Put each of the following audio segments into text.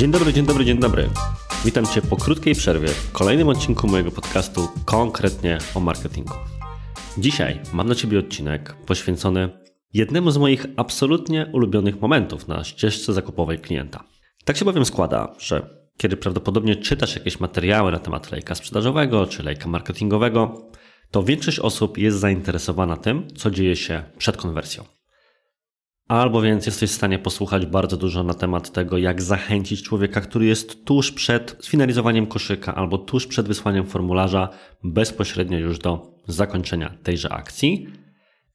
Dzień dobry, dzień dobry, dzień dobry. Witam Cię po krótkiej przerwie w kolejnym odcinku mojego podcastu konkretnie o marketingu. Dzisiaj mam na Ciebie odcinek poświęcony jednemu z moich absolutnie ulubionych momentów na ścieżce zakupowej klienta. Tak się bowiem składa, że kiedy prawdopodobnie czytasz jakieś materiały na temat lejka sprzedażowego czy lejka marketingowego, to większość osób jest zainteresowana tym, co dzieje się przed konwersją. Albo więc jesteś w stanie posłuchać bardzo dużo na temat tego, jak zachęcić człowieka, który jest tuż przed sfinalizowaniem koszyka albo tuż przed wysłaniem formularza, bezpośrednio już do zakończenia tejże akcji.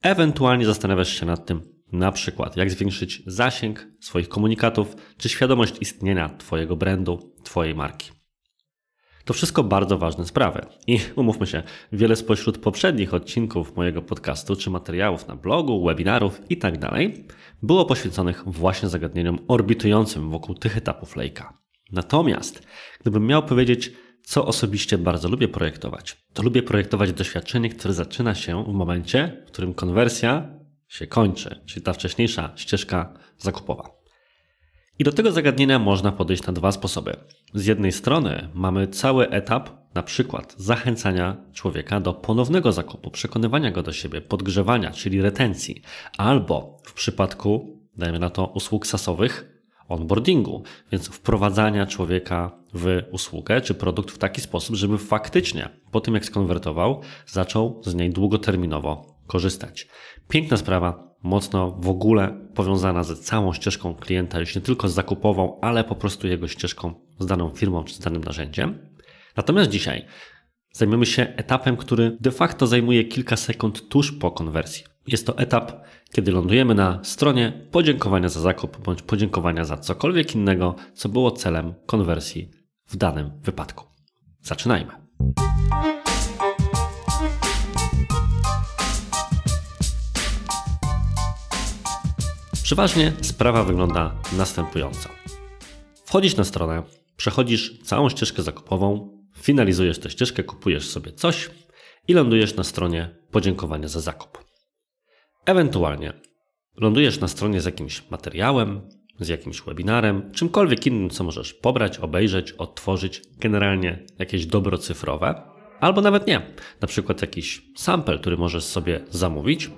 Ewentualnie zastanawiasz się nad tym, na przykład jak zwiększyć zasięg swoich komunikatów czy świadomość istnienia Twojego brandu, Twojej marki. To wszystko bardzo ważne sprawy. I umówmy się, wiele spośród poprzednich odcinków mojego podcastu, czy materiałów na blogu, webinarów itd., tak było poświęconych właśnie zagadnieniom orbitującym wokół tych etapów lejka. Natomiast, gdybym miał powiedzieć, co osobiście bardzo lubię projektować, to lubię projektować doświadczenie, które zaczyna się w momencie, w którym konwersja się kończy, czyli ta wcześniejsza ścieżka zakupowa. I do tego zagadnienia można podejść na dwa sposoby. Z jednej strony mamy cały etap, na przykład zachęcania człowieka do ponownego zakupu, przekonywania go do siebie, podgrzewania, czyli retencji, albo w przypadku, dajmy na to, usług sasowych, onboardingu, więc wprowadzania człowieka w usługę czy produkt w taki sposób, żeby faktycznie po tym jak skonwertował, zaczął z niej długoterminowo korzystać. Piękna sprawa, mocno w ogóle powiązana ze całą ścieżką klienta, już nie tylko z zakupową, ale po prostu jego ścieżką z daną firmą czy z danym narzędziem. Natomiast dzisiaj zajmiemy się etapem, który de facto zajmuje kilka sekund tuż po konwersji. Jest to etap, kiedy lądujemy na stronie podziękowania za zakup bądź podziękowania za cokolwiek innego, co było celem konwersji w danym wypadku. Zaczynajmy. Przeważnie sprawa wygląda następująco. Wchodzisz na stronę, przechodzisz całą ścieżkę zakupową, finalizujesz tę ścieżkę, kupujesz sobie coś i lądujesz na stronie podziękowania za zakup. Ewentualnie lądujesz na stronie z jakimś materiałem, z jakimś webinarem, czymkolwiek innym, co możesz pobrać, obejrzeć, odtworzyć, generalnie jakieś dobro cyfrowe, albo nawet nie, na przykład jakiś sample, który możesz sobie zamówić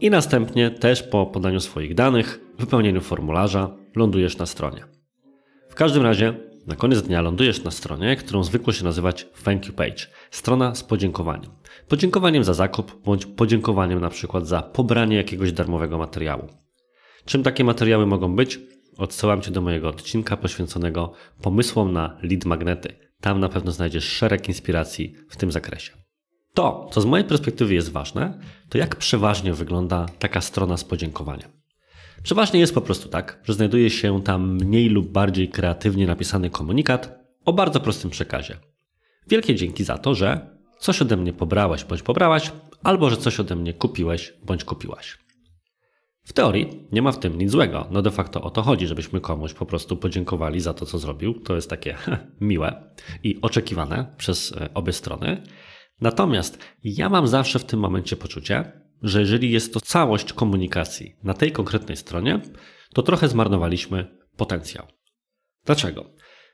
i następnie też po podaniu swoich danych, wypełnieniu formularza lądujesz na stronie. Każdym razie na koniec dnia lądujesz na stronie, którą zwykło się nazywać thank you page, strona z podziękowaniem. Podziękowaniem za zakup bądź podziękowaniem na przykład za pobranie jakiegoś darmowego materiału. Czym takie materiały mogą być? Odsyłam Cię do mojego odcinka poświęconego pomysłom na lead magnety. Tam na pewno znajdziesz szereg inspiracji w tym zakresie. To, co z mojej perspektywy jest ważne, to jak przeważnie wygląda taka strona z podziękowaniem. Przeważnie jest po prostu tak, że znajduje się tam mniej lub bardziej kreatywnie napisany komunikat o bardzo prostym przekazie. Wielkie dzięki za to, że coś ode mnie pobrałeś bądź pobrałaś, albo że coś ode mnie kupiłeś bądź kupiłaś. W teorii nie ma w tym nic złego. No de facto o to chodzi, żebyśmy komuś po prostu podziękowali za to, co zrobił. To jest takie miłe i oczekiwane przez e, obie strony. Natomiast ja mam zawsze w tym momencie poczucie, że jeżeli jest to całość komunikacji na tej konkretnej stronie, to trochę zmarnowaliśmy potencjał. Dlaczego?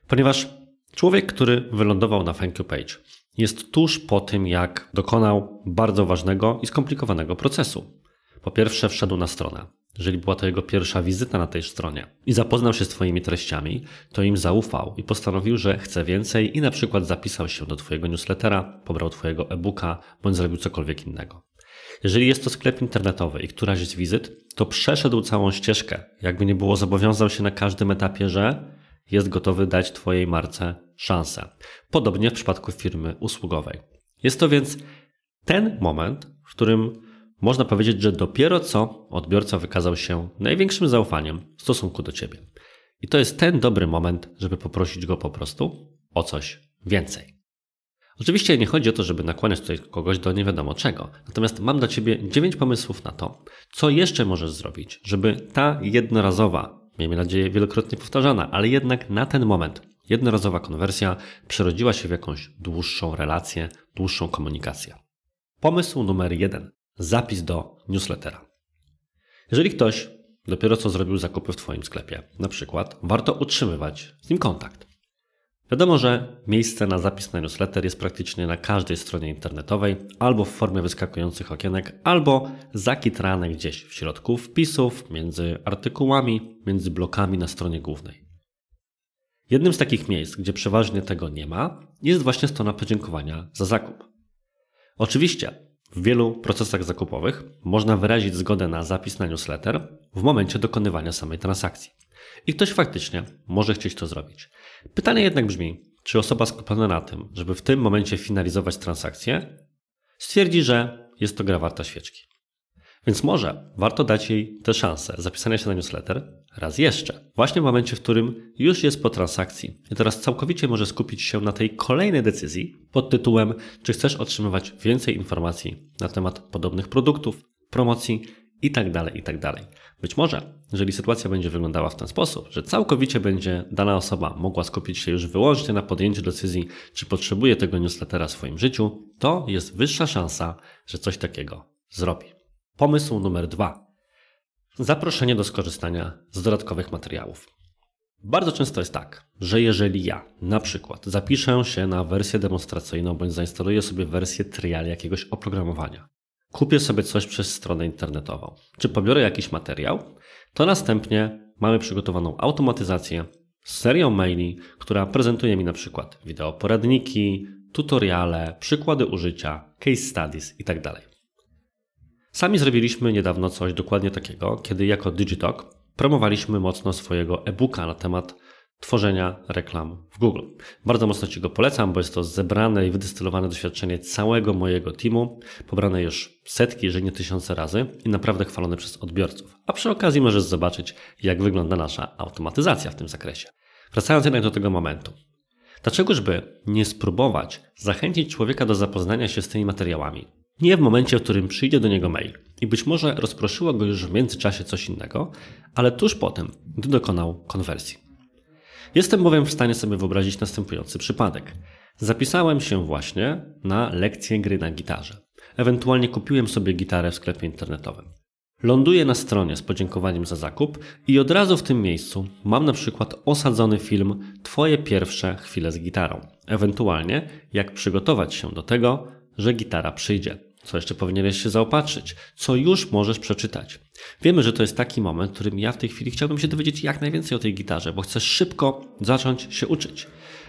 Ponieważ człowiek, który wylądował na thank you page, jest tuż po tym, jak dokonał bardzo ważnego i skomplikowanego procesu. Po pierwsze, wszedł na stronę. Jeżeli była to jego pierwsza wizyta na tej stronie i zapoznał się z Twoimi treściami, to im zaufał i postanowił, że chce więcej i na przykład zapisał się do Twojego newslettera, pobrał Twojego e-booka bądź zrobił cokolwiek innego. Jeżeli jest to sklep internetowy i któraś z wizyt, to przeszedł całą ścieżkę. Jakby nie było, zobowiązał się na każdym etapie, że jest gotowy dać Twojej marce szansę. Podobnie w przypadku firmy usługowej. Jest to więc ten moment, w którym można powiedzieć, że dopiero co odbiorca wykazał się największym zaufaniem w stosunku do Ciebie. I to jest ten dobry moment, żeby poprosić go po prostu o coś więcej. Oczywiście nie chodzi o to, żeby nakłaniać tutaj kogoś do nie wiadomo czego. Natomiast mam dla Ciebie 9 pomysłów na to, co jeszcze możesz zrobić, żeby ta jednorazowa, miejmy nadzieję wielokrotnie powtarzana, ale jednak na ten moment jednorazowa konwersja przerodziła się w jakąś dłuższą relację, dłuższą komunikację. Pomysł numer jeden zapis do newslettera. Jeżeli ktoś dopiero co zrobił zakupy w Twoim sklepie, na przykład, warto utrzymywać z nim kontakt. Wiadomo, że miejsce na zapis na newsletter jest praktycznie na każdej stronie internetowej, albo w formie wyskakujących okienek, albo zakitrane gdzieś w środku wpisów, między artykułami, między blokami na stronie głównej. Jednym z takich miejsc, gdzie przeważnie tego nie ma, jest właśnie strona podziękowania za zakup. Oczywiście, w wielu procesach zakupowych można wyrazić zgodę na zapis na newsletter w momencie dokonywania samej transakcji. I ktoś faktycznie może chcieć to zrobić. Pytanie jednak brzmi, czy osoba skupiona na tym, żeby w tym momencie finalizować transakcję, stwierdzi, że jest to gra warta świeczki. Więc może warto dać jej tę szansę zapisania się na newsletter raz jeszcze, właśnie w momencie, w którym już jest po transakcji i teraz całkowicie może skupić się na tej kolejnej decyzji pod tytułem, czy chcesz otrzymywać więcej informacji na temat podobnych produktów, promocji itd., tak itd. Tak Być może, jeżeli sytuacja będzie wyglądała w ten sposób, że całkowicie będzie dana osoba mogła skupić się już wyłącznie na podjęciu decyzji, czy potrzebuje tego newslettera w swoim życiu, to jest wyższa szansa, że coś takiego zrobi. Pomysł numer dwa. Zaproszenie do skorzystania z dodatkowych materiałów. Bardzo często jest tak, że jeżeli ja na przykład zapiszę się na wersję demonstracyjną bądź zainstaluję sobie wersję trial jakiegoś oprogramowania, kupię sobie coś przez stronę internetową, czy pobiorę jakiś materiał, to następnie mamy przygotowaną automatyzację z serią maili, która prezentuje mi na przykład wideo poradniki, tutoriale, przykłady użycia, case studies itd. Tak Sami zrobiliśmy niedawno coś dokładnie takiego, kiedy jako Digitalk promowaliśmy mocno swojego e-booka na temat tworzenia reklam w Google. Bardzo mocno Ci go polecam, bo jest to zebrane i wydystylowane doświadczenie całego mojego teamu, pobrane już setki, jeżeli nie tysiące razy i naprawdę chwalone przez odbiorców. A przy okazji możesz zobaczyć, jak wygląda nasza automatyzacja w tym zakresie. Wracając jednak do tego momentu. Dlaczegożby nie spróbować zachęcić człowieka do zapoznania się z tymi materiałami? Nie w momencie, w którym przyjdzie do niego mail i być może rozproszyło go już w międzyczasie coś innego, ale tuż potem, gdy dokonał konwersji. Jestem bowiem w stanie sobie wyobrazić następujący przypadek. Zapisałem się właśnie na lekcję gry na gitarze. Ewentualnie kupiłem sobie gitarę w sklepie internetowym. Ląduję na stronie z podziękowaniem za zakup i od razu w tym miejscu mam na przykład osadzony film Twoje pierwsze chwile z gitarą. Ewentualnie jak przygotować się do tego, że gitara przyjdzie. Co jeszcze powinieneś się zaopatrzyć? Co już możesz przeczytać? Wiemy, że to jest taki moment, w którym ja w tej chwili chciałbym się dowiedzieć jak najwięcej o tej gitarze, bo chcę szybko zacząć się uczyć.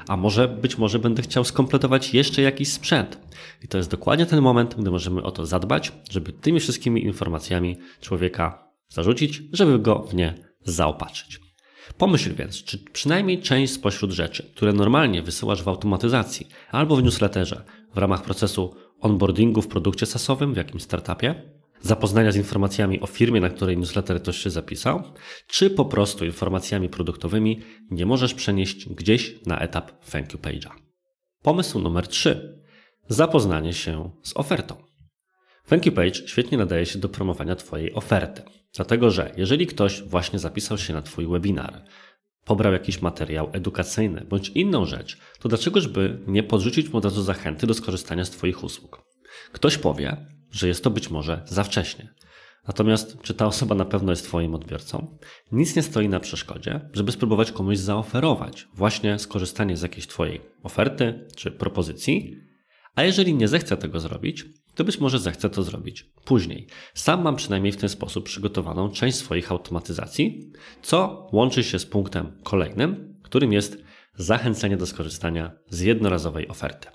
A może, być może będę chciał skompletować jeszcze jakiś sprzęt. I to jest dokładnie ten moment, gdy możemy o to zadbać, żeby tymi wszystkimi informacjami człowieka zarzucić, żeby go w nie zaopatrzyć. Pomyśl więc, czy przynajmniej część spośród rzeczy, które normalnie wysyłasz w automatyzacji albo w newsletterze w ramach procesu onboardingu w produkcie sasowym w jakimś startupie, zapoznania z informacjami o firmie, na której newsletter ktoś się zapisał, czy po prostu informacjami produktowymi nie możesz przenieść gdzieś na etap thank you page'a. Pomysł numer 3. Zapoznanie się z ofertą. Thank you page świetnie nadaje się do promowania Twojej oferty. Dlatego, że jeżeli ktoś właśnie zapisał się na Twój webinar, pobrał jakiś materiał edukacyjny bądź inną rzecz, to dlaczegożby nie podrzucić mu od razu zachęty do skorzystania z Twoich usług? Ktoś powie, że jest to być może za wcześnie. Natomiast czy ta osoba na pewno jest Twoim odbiorcą? Nic nie stoi na przeszkodzie, żeby spróbować komuś zaoferować właśnie skorzystanie z jakiejś Twojej oferty czy propozycji, a jeżeli nie zechce tego zrobić, to być może zechce to zrobić później. Sam mam przynajmniej w ten sposób przygotowaną część swoich automatyzacji, co łączy się z punktem kolejnym, którym jest zachęcenie do skorzystania z jednorazowej oferty.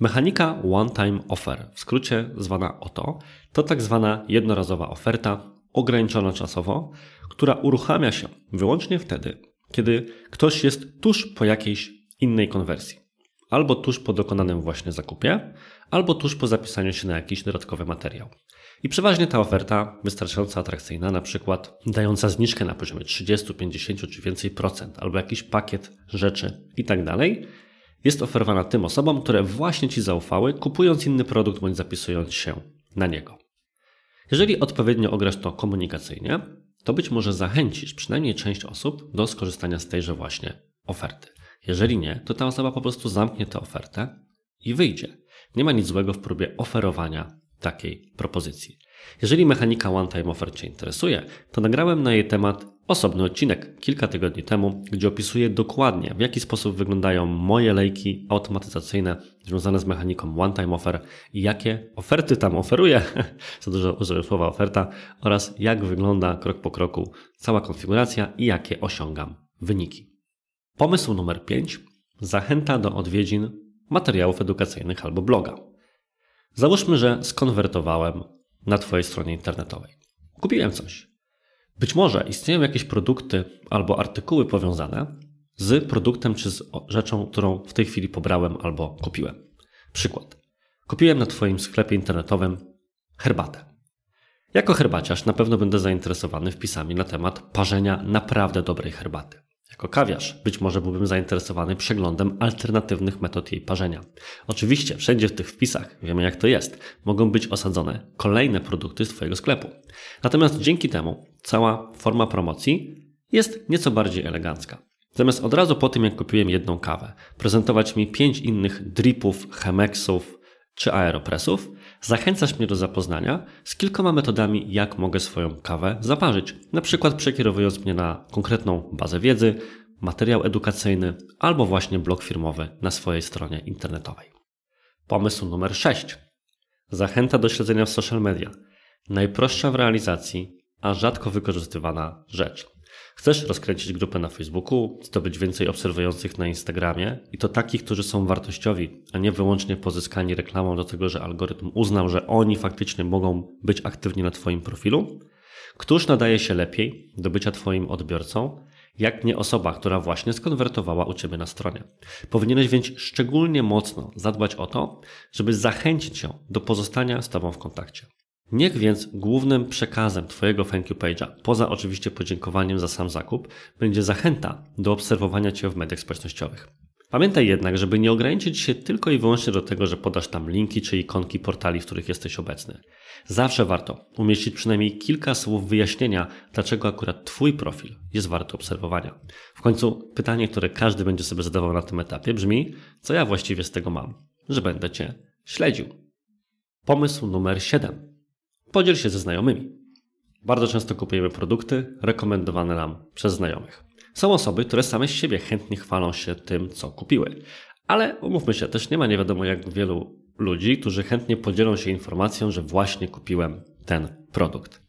Mechanika one-time offer, w skrócie zwana OTO, to tak zwana jednorazowa oferta ograniczona czasowo, która uruchamia się wyłącznie wtedy, kiedy ktoś jest tuż po jakiejś innej konwersji. Albo tuż po dokonanym właśnie zakupie, albo tuż po zapisaniu się na jakiś dodatkowy materiał. I przeważnie ta oferta wystarczająco atrakcyjna, na przykład dająca zniżkę na poziomie 30, 50 czy więcej procent, albo jakiś pakiet rzeczy i tak dalej, jest oferowana tym osobom, które właśnie Ci zaufały, kupując inny produkt bądź zapisując się na niego. Jeżeli odpowiednio ograsz to komunikacyjnie, to być może zachęcisz przynajmniej część osób do skorzystania z tejże właśnie oferty. Jeżeli nie, to ta osoba po prostu zamknie tę ofertę i wyjdzie. Nie ma nic złego w próbie oferowania takiej propozycji. Jeżeli mechanika One Time Offer Cię interesuje, to nagrałem na jej temat osobny odcinek kilka tygodni temu, gdzie opisuję dokładnie, w jaki sposób wyglądają moje lejki automatyzacyjne związane z mechaniką One Time Offer i jakie oferty tam oferuję, za dużo użyłem słowa oferta, oraz jak wygląda krok po kroku cała konfiguracja i jakie osiągam wyniki. Pomysł numer 5. Zachęta do odwiedzin materiałów edukacyjnych albo bloga. Załóżmy, że skonwertowałem na Twojej stronie internetowej. Kupiłem coś. Być może istnieją jakieś produkty albo artykuły powiązane z produktem czy z rzeczą, którą w tej chwili pobrałem albo kupiłem. Przykład. Kupiłem na Twoim sklepie internetowym herbatę. Jako herbaciarz na pewno będę zainteresowany wpisami na temat parzenia naprawdę dobrej herbaty. Jako kawiarz być może byłbym zainteresowany przeglądem alternatywnych metod jej parzenia. Oczywiście wszędzie w tych wpisach, wiemy jak to jest, mogą być osadzone kolejne produkty z Twojego sklepu. Natomiast dzięki temu cała forma promocji jest nieco bardziej elegancka. Zamiast od razu po tym, jak kupiłem jedną kawę, prezentować mi pięć innych dripów, chemeksów czy aeropresów, zachęcasz mnie do zapoznania z kilkoma metodami, jak mogę swoją kawę zaparzyć. Na przykład przekierowując mnie na konkretną bazę wiedzy, materiał edukacyjny albo właśnie blog firmowy na swojej stronie internetowej. Pomysł numer 6. Zachęta do śledzenia w social media. Najprostsza w realizacji, a rzadko wykorzystywana rzecz. Chcesz rozkręcić grupę na Facebooku, zdobyć więcej obserwujących na Instagramie i to takich, którzy są wartościowi, a nie wyłącznie pozyskani reklamą do tego, że algorytm uznał, że oni faktycznie mogą być aktywni na Twoim profilu? Któż nadaje się lepiej do bycia Twoim odbiorcą, jak nie osoba, która właśnie skonwertowała u Ciebie na stronie. Powinieneś więc szczególnie mocno zadbać o to, żeby zachęcić ją do pozostania z Tobą w kontakcie. Niech więc głównym przekazem Twojego thank you page'a, poza oczywiście podziękowaniem za sam zakup, będzie zachęta do obserwowania Cię w mediach społecznościowych. Pamiętaj jednak, żeby nie ograniczyć się tylko i wyłącznie do tego, że podasz tam linki czy ikonki portali, w których jesteś obecny. Zawsze warto umieścić przynajmniej kilka słów wyjaśnienia, dlaczego akurat Twój profil jest warty obserwowania. W końcu pytanie, które każdy będzie sobie zadawał na tym etapie brzmi, co ja właściwie z tego mam, że będę Cię śledził. Pomysł numer 7 Podziel się ze znajomymi. Bardzo często kupujemy produkty rekomendowane nam przez znajomych. Są osoby, które same z siebie chętnie chwalą się tym, co kupiły. Ale umówmy się, też nie ma nie wiadomo jak wielu ludzi, którzy chętnie podzielą się informacją, że właśnie kupiłem ten produkt.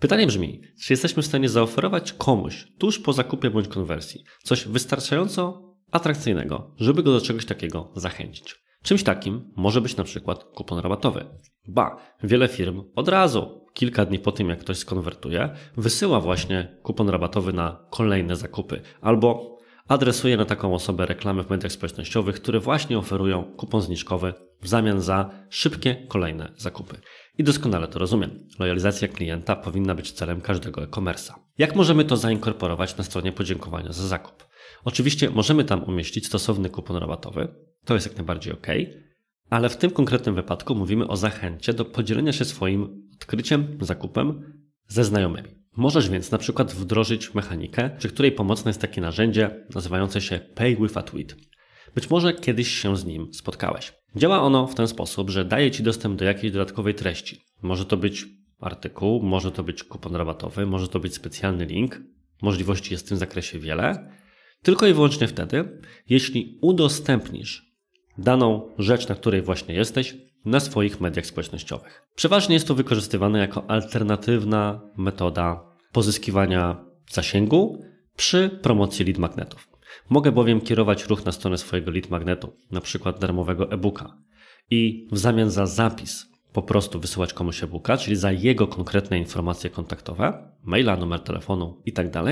Pytanie brzmi, czy jesteśmy w stanie zaoferować komuś tuż po zakupie bądź konwersji coś wystarczająco atrakcyjnego, żeby go do czegoś takiego zachęcić? Czymś takim może być na przykład kupon rabatowy. Ba, wiele firm od razu, kilka dni po tym jak ktoś skonwertuje, wysyła właśnie kupon rabatowy na kolejne zakupy albo adresuje na taką osobę reklamy w mediach społecznościowych, które właśnie oferują kupon zniżkowy w zamian za szybkie kolejne zakupy. I doskonale to rozumiem. Lojalizacja klienta powinna być celem każdego e-commerce'a. Jak możemy to zainkorporować na stronie podziękowania za zakup? Oczywiście możemy tam umieścić stosowny kupon rabatowy, to jest jak najbardziej ok, ale w tym konkretnym wypadku mówimy o zachęcie do podzielenia się swoim odkryciem, zakupem ze znajomymi. Możesz więc na przykład wdrożyć mechanikę, przy której pomocne jest takie narzędzie nazywające się Pay with a Tweet. Być może kiedyś się z nim spotkałeś. Działa ono w ten sposób, że daje Ci dostęp do jakiejś dodatkowej treści. Może to być artykuł, może to być kupon rabatowy, może to być specjalny link. Możliwości jest w tym zakresie wiele. Tylko i wyłącznie wtedy, jeśli udostępnisz daną rzecz, na której właśnie jesteś, na swoich mediach społecznościowych. Przeważnie jest to wykorzystywane jako alternatywna metoda pozyskiwania zasięgu przy promocji lead magnetów. Mogę bowiem kierować ruch na stronę swojego lead magnetu, na przykład darmowego e-booka i w zamian za zapis po prostu wysyłać komuś e-booka, czyli za jego konkretne informacje kontaktowe, maila, numer telefonu itd., tak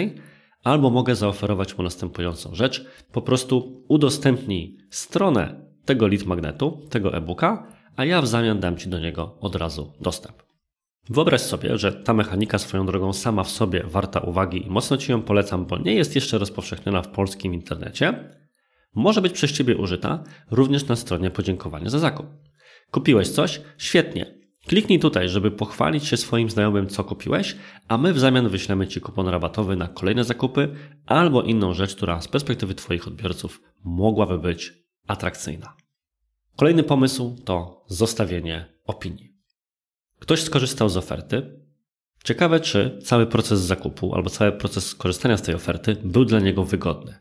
albo mogę zaoferować mu następującą rzecz. Po prostu udostępnij stronę tego lead magnetu, tego e-booka, a ja w zamian dam Ci do niego od razu dostęp. Wyobraź sobie, że ta mechanika swoją drogą sama w sobie warta uwagi i mocno Ci ją polecam, bo nie jest jeszcze rozpowszechniona w polskim internecie. Może być przez Ciebie użyta również na stronie podziękowania za zakup. Kupiłeś coś? Świetnie. Kliknij tutaj, żeby pochwalić się swoim znajomym, co kupiłeś, a my w zamian wyślemy Ci kupon rabatowy na kolejne zakupy albo inną rzecz, która z perspektywy Twoich odbiorców mogłaby być atrakcyjna. Kolejny pomysł to zostawienie opinii. Ktoś skorzystał z oferty. Ciekawe, czy cały proces zakupu albo cały proces skorzystania z tej oferty był dla niego wygodny.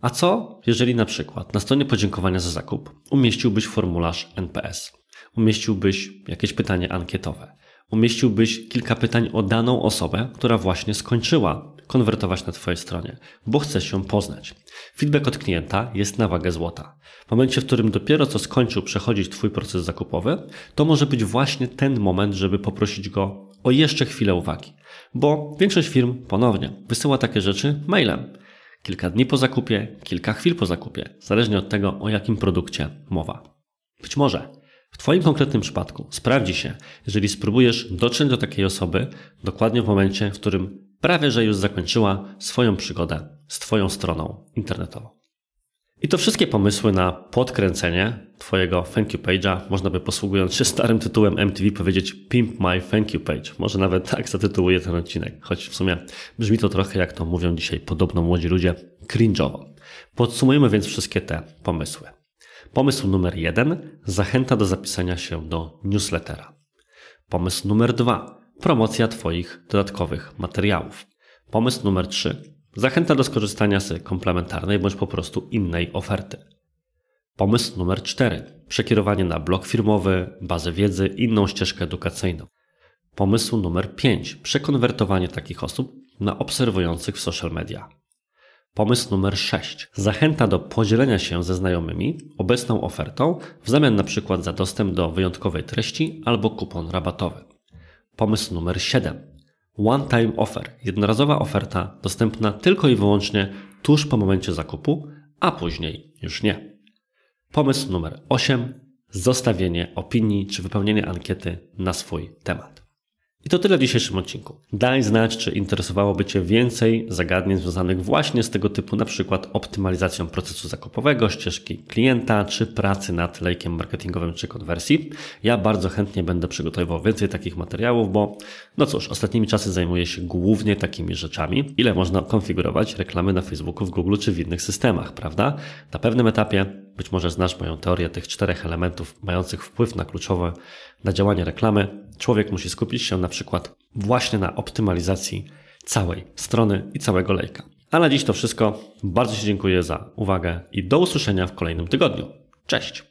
A co, jeżeli na przykład na stronie podziękowania za zakup umieściłbyś formularz NPS, umieściłbyś jakieś pytanie ankietowe, umieściłbyś kilka pytań o daną osobę, która właśnie skończyła konwertować na Twojej stronie, bo chcesz ją poznać. Feedback od klienta jest na wagę złota. W momencie, w którym dopiero co skończył przechodzić Twój proces zakupowy, to może być właśnie ten moment, żeby poprosić go o jeszcze chwilę uwagi. Bo większość firm ponownie wysyła takie rzeczy mailem. Kilka dni po zakupie, kilka chwil po zakupie, zależnie od tego, o jakim produkcie mowa. Być może w Twoim konkretnym przypadku sprawdzi się, jeżeli spróbujesz dotrzeć do takiej osoby dokładnie w momencie, w którym prawie że już zakończyła swoją przygodę z Twoją stroną internetową. I to wszystkie pomysły na podkręcenie Twojego thank you page'a, można by posługując się starym tytułem MTV powiedzieć Pimp My Thank You Page. Może nawet tak zatytułuję ten odcinek, choć w sumie brzmi to trochę jak to mówią dzisiaj podobno młodzi ludzie, cringe'owo. Podsumujmy więc wszystkie te pomysły. Pomysł numer jeden, zachęta do zapisania się do newslettera. Pomysł numer dwa, promocja Twoich dodatkowych materiałów. Pomysł numer 3. Zachęta do skorzystania z komplementarnej bądź po prostu innej oferty. Pomysł numer 4. Przekierowanie na blog firmowy, bazę wiedzy, inną ścieżkę edukacyjną. Pomysł numer 5. Przekonwertowanie takich osób na obserwujących w social media. Pomysł numer 6. Zachęta do podzielenia się ze znajomymi obecną ofertą w zamian na przykład za dostęp do wyjątkowej treści albo kupon rabatowy. Pomysł numer 7. One time offer. Jednorazowa oferta dostępna tylko i wyłącznie tuż po momencie zakupu, a później już nie. Pomysł numer 8. Zostawienie opinii czy wypełnienie ankiety na swój temat. I to tyle w dzisiejszym odcinku. Daj znać, czy interesowałoby Cię więcej zagadnień związanych właśnie z tego typu, na przykład optymalizacją procesu zakupowego, ścieżki klienta, czy pracy nad lejkiem marketingowym, czy konwersji. Ja bardzo chętnie będę przygotowywał więcej takich materiałów, bo no cóż, ostatnimi czasy zajmuję się głównie takimi rzeczami. Ile można konfigurować reklamy na Facebooku, w Google, czy w innych systemach, prawda? Na pewnym etapie być może znasz moją teorię tych czterech elementów mających wpływ na kluczowe na działanie reklamy. Człowiek musi skupić się na przykład właśnie na optymalizacji całej strony i całego lejka. A na dziś to wszystko. Bardzo Ci dziękuję za uwagę i do usłyszenia w kolejnym tygodniu. Cześć!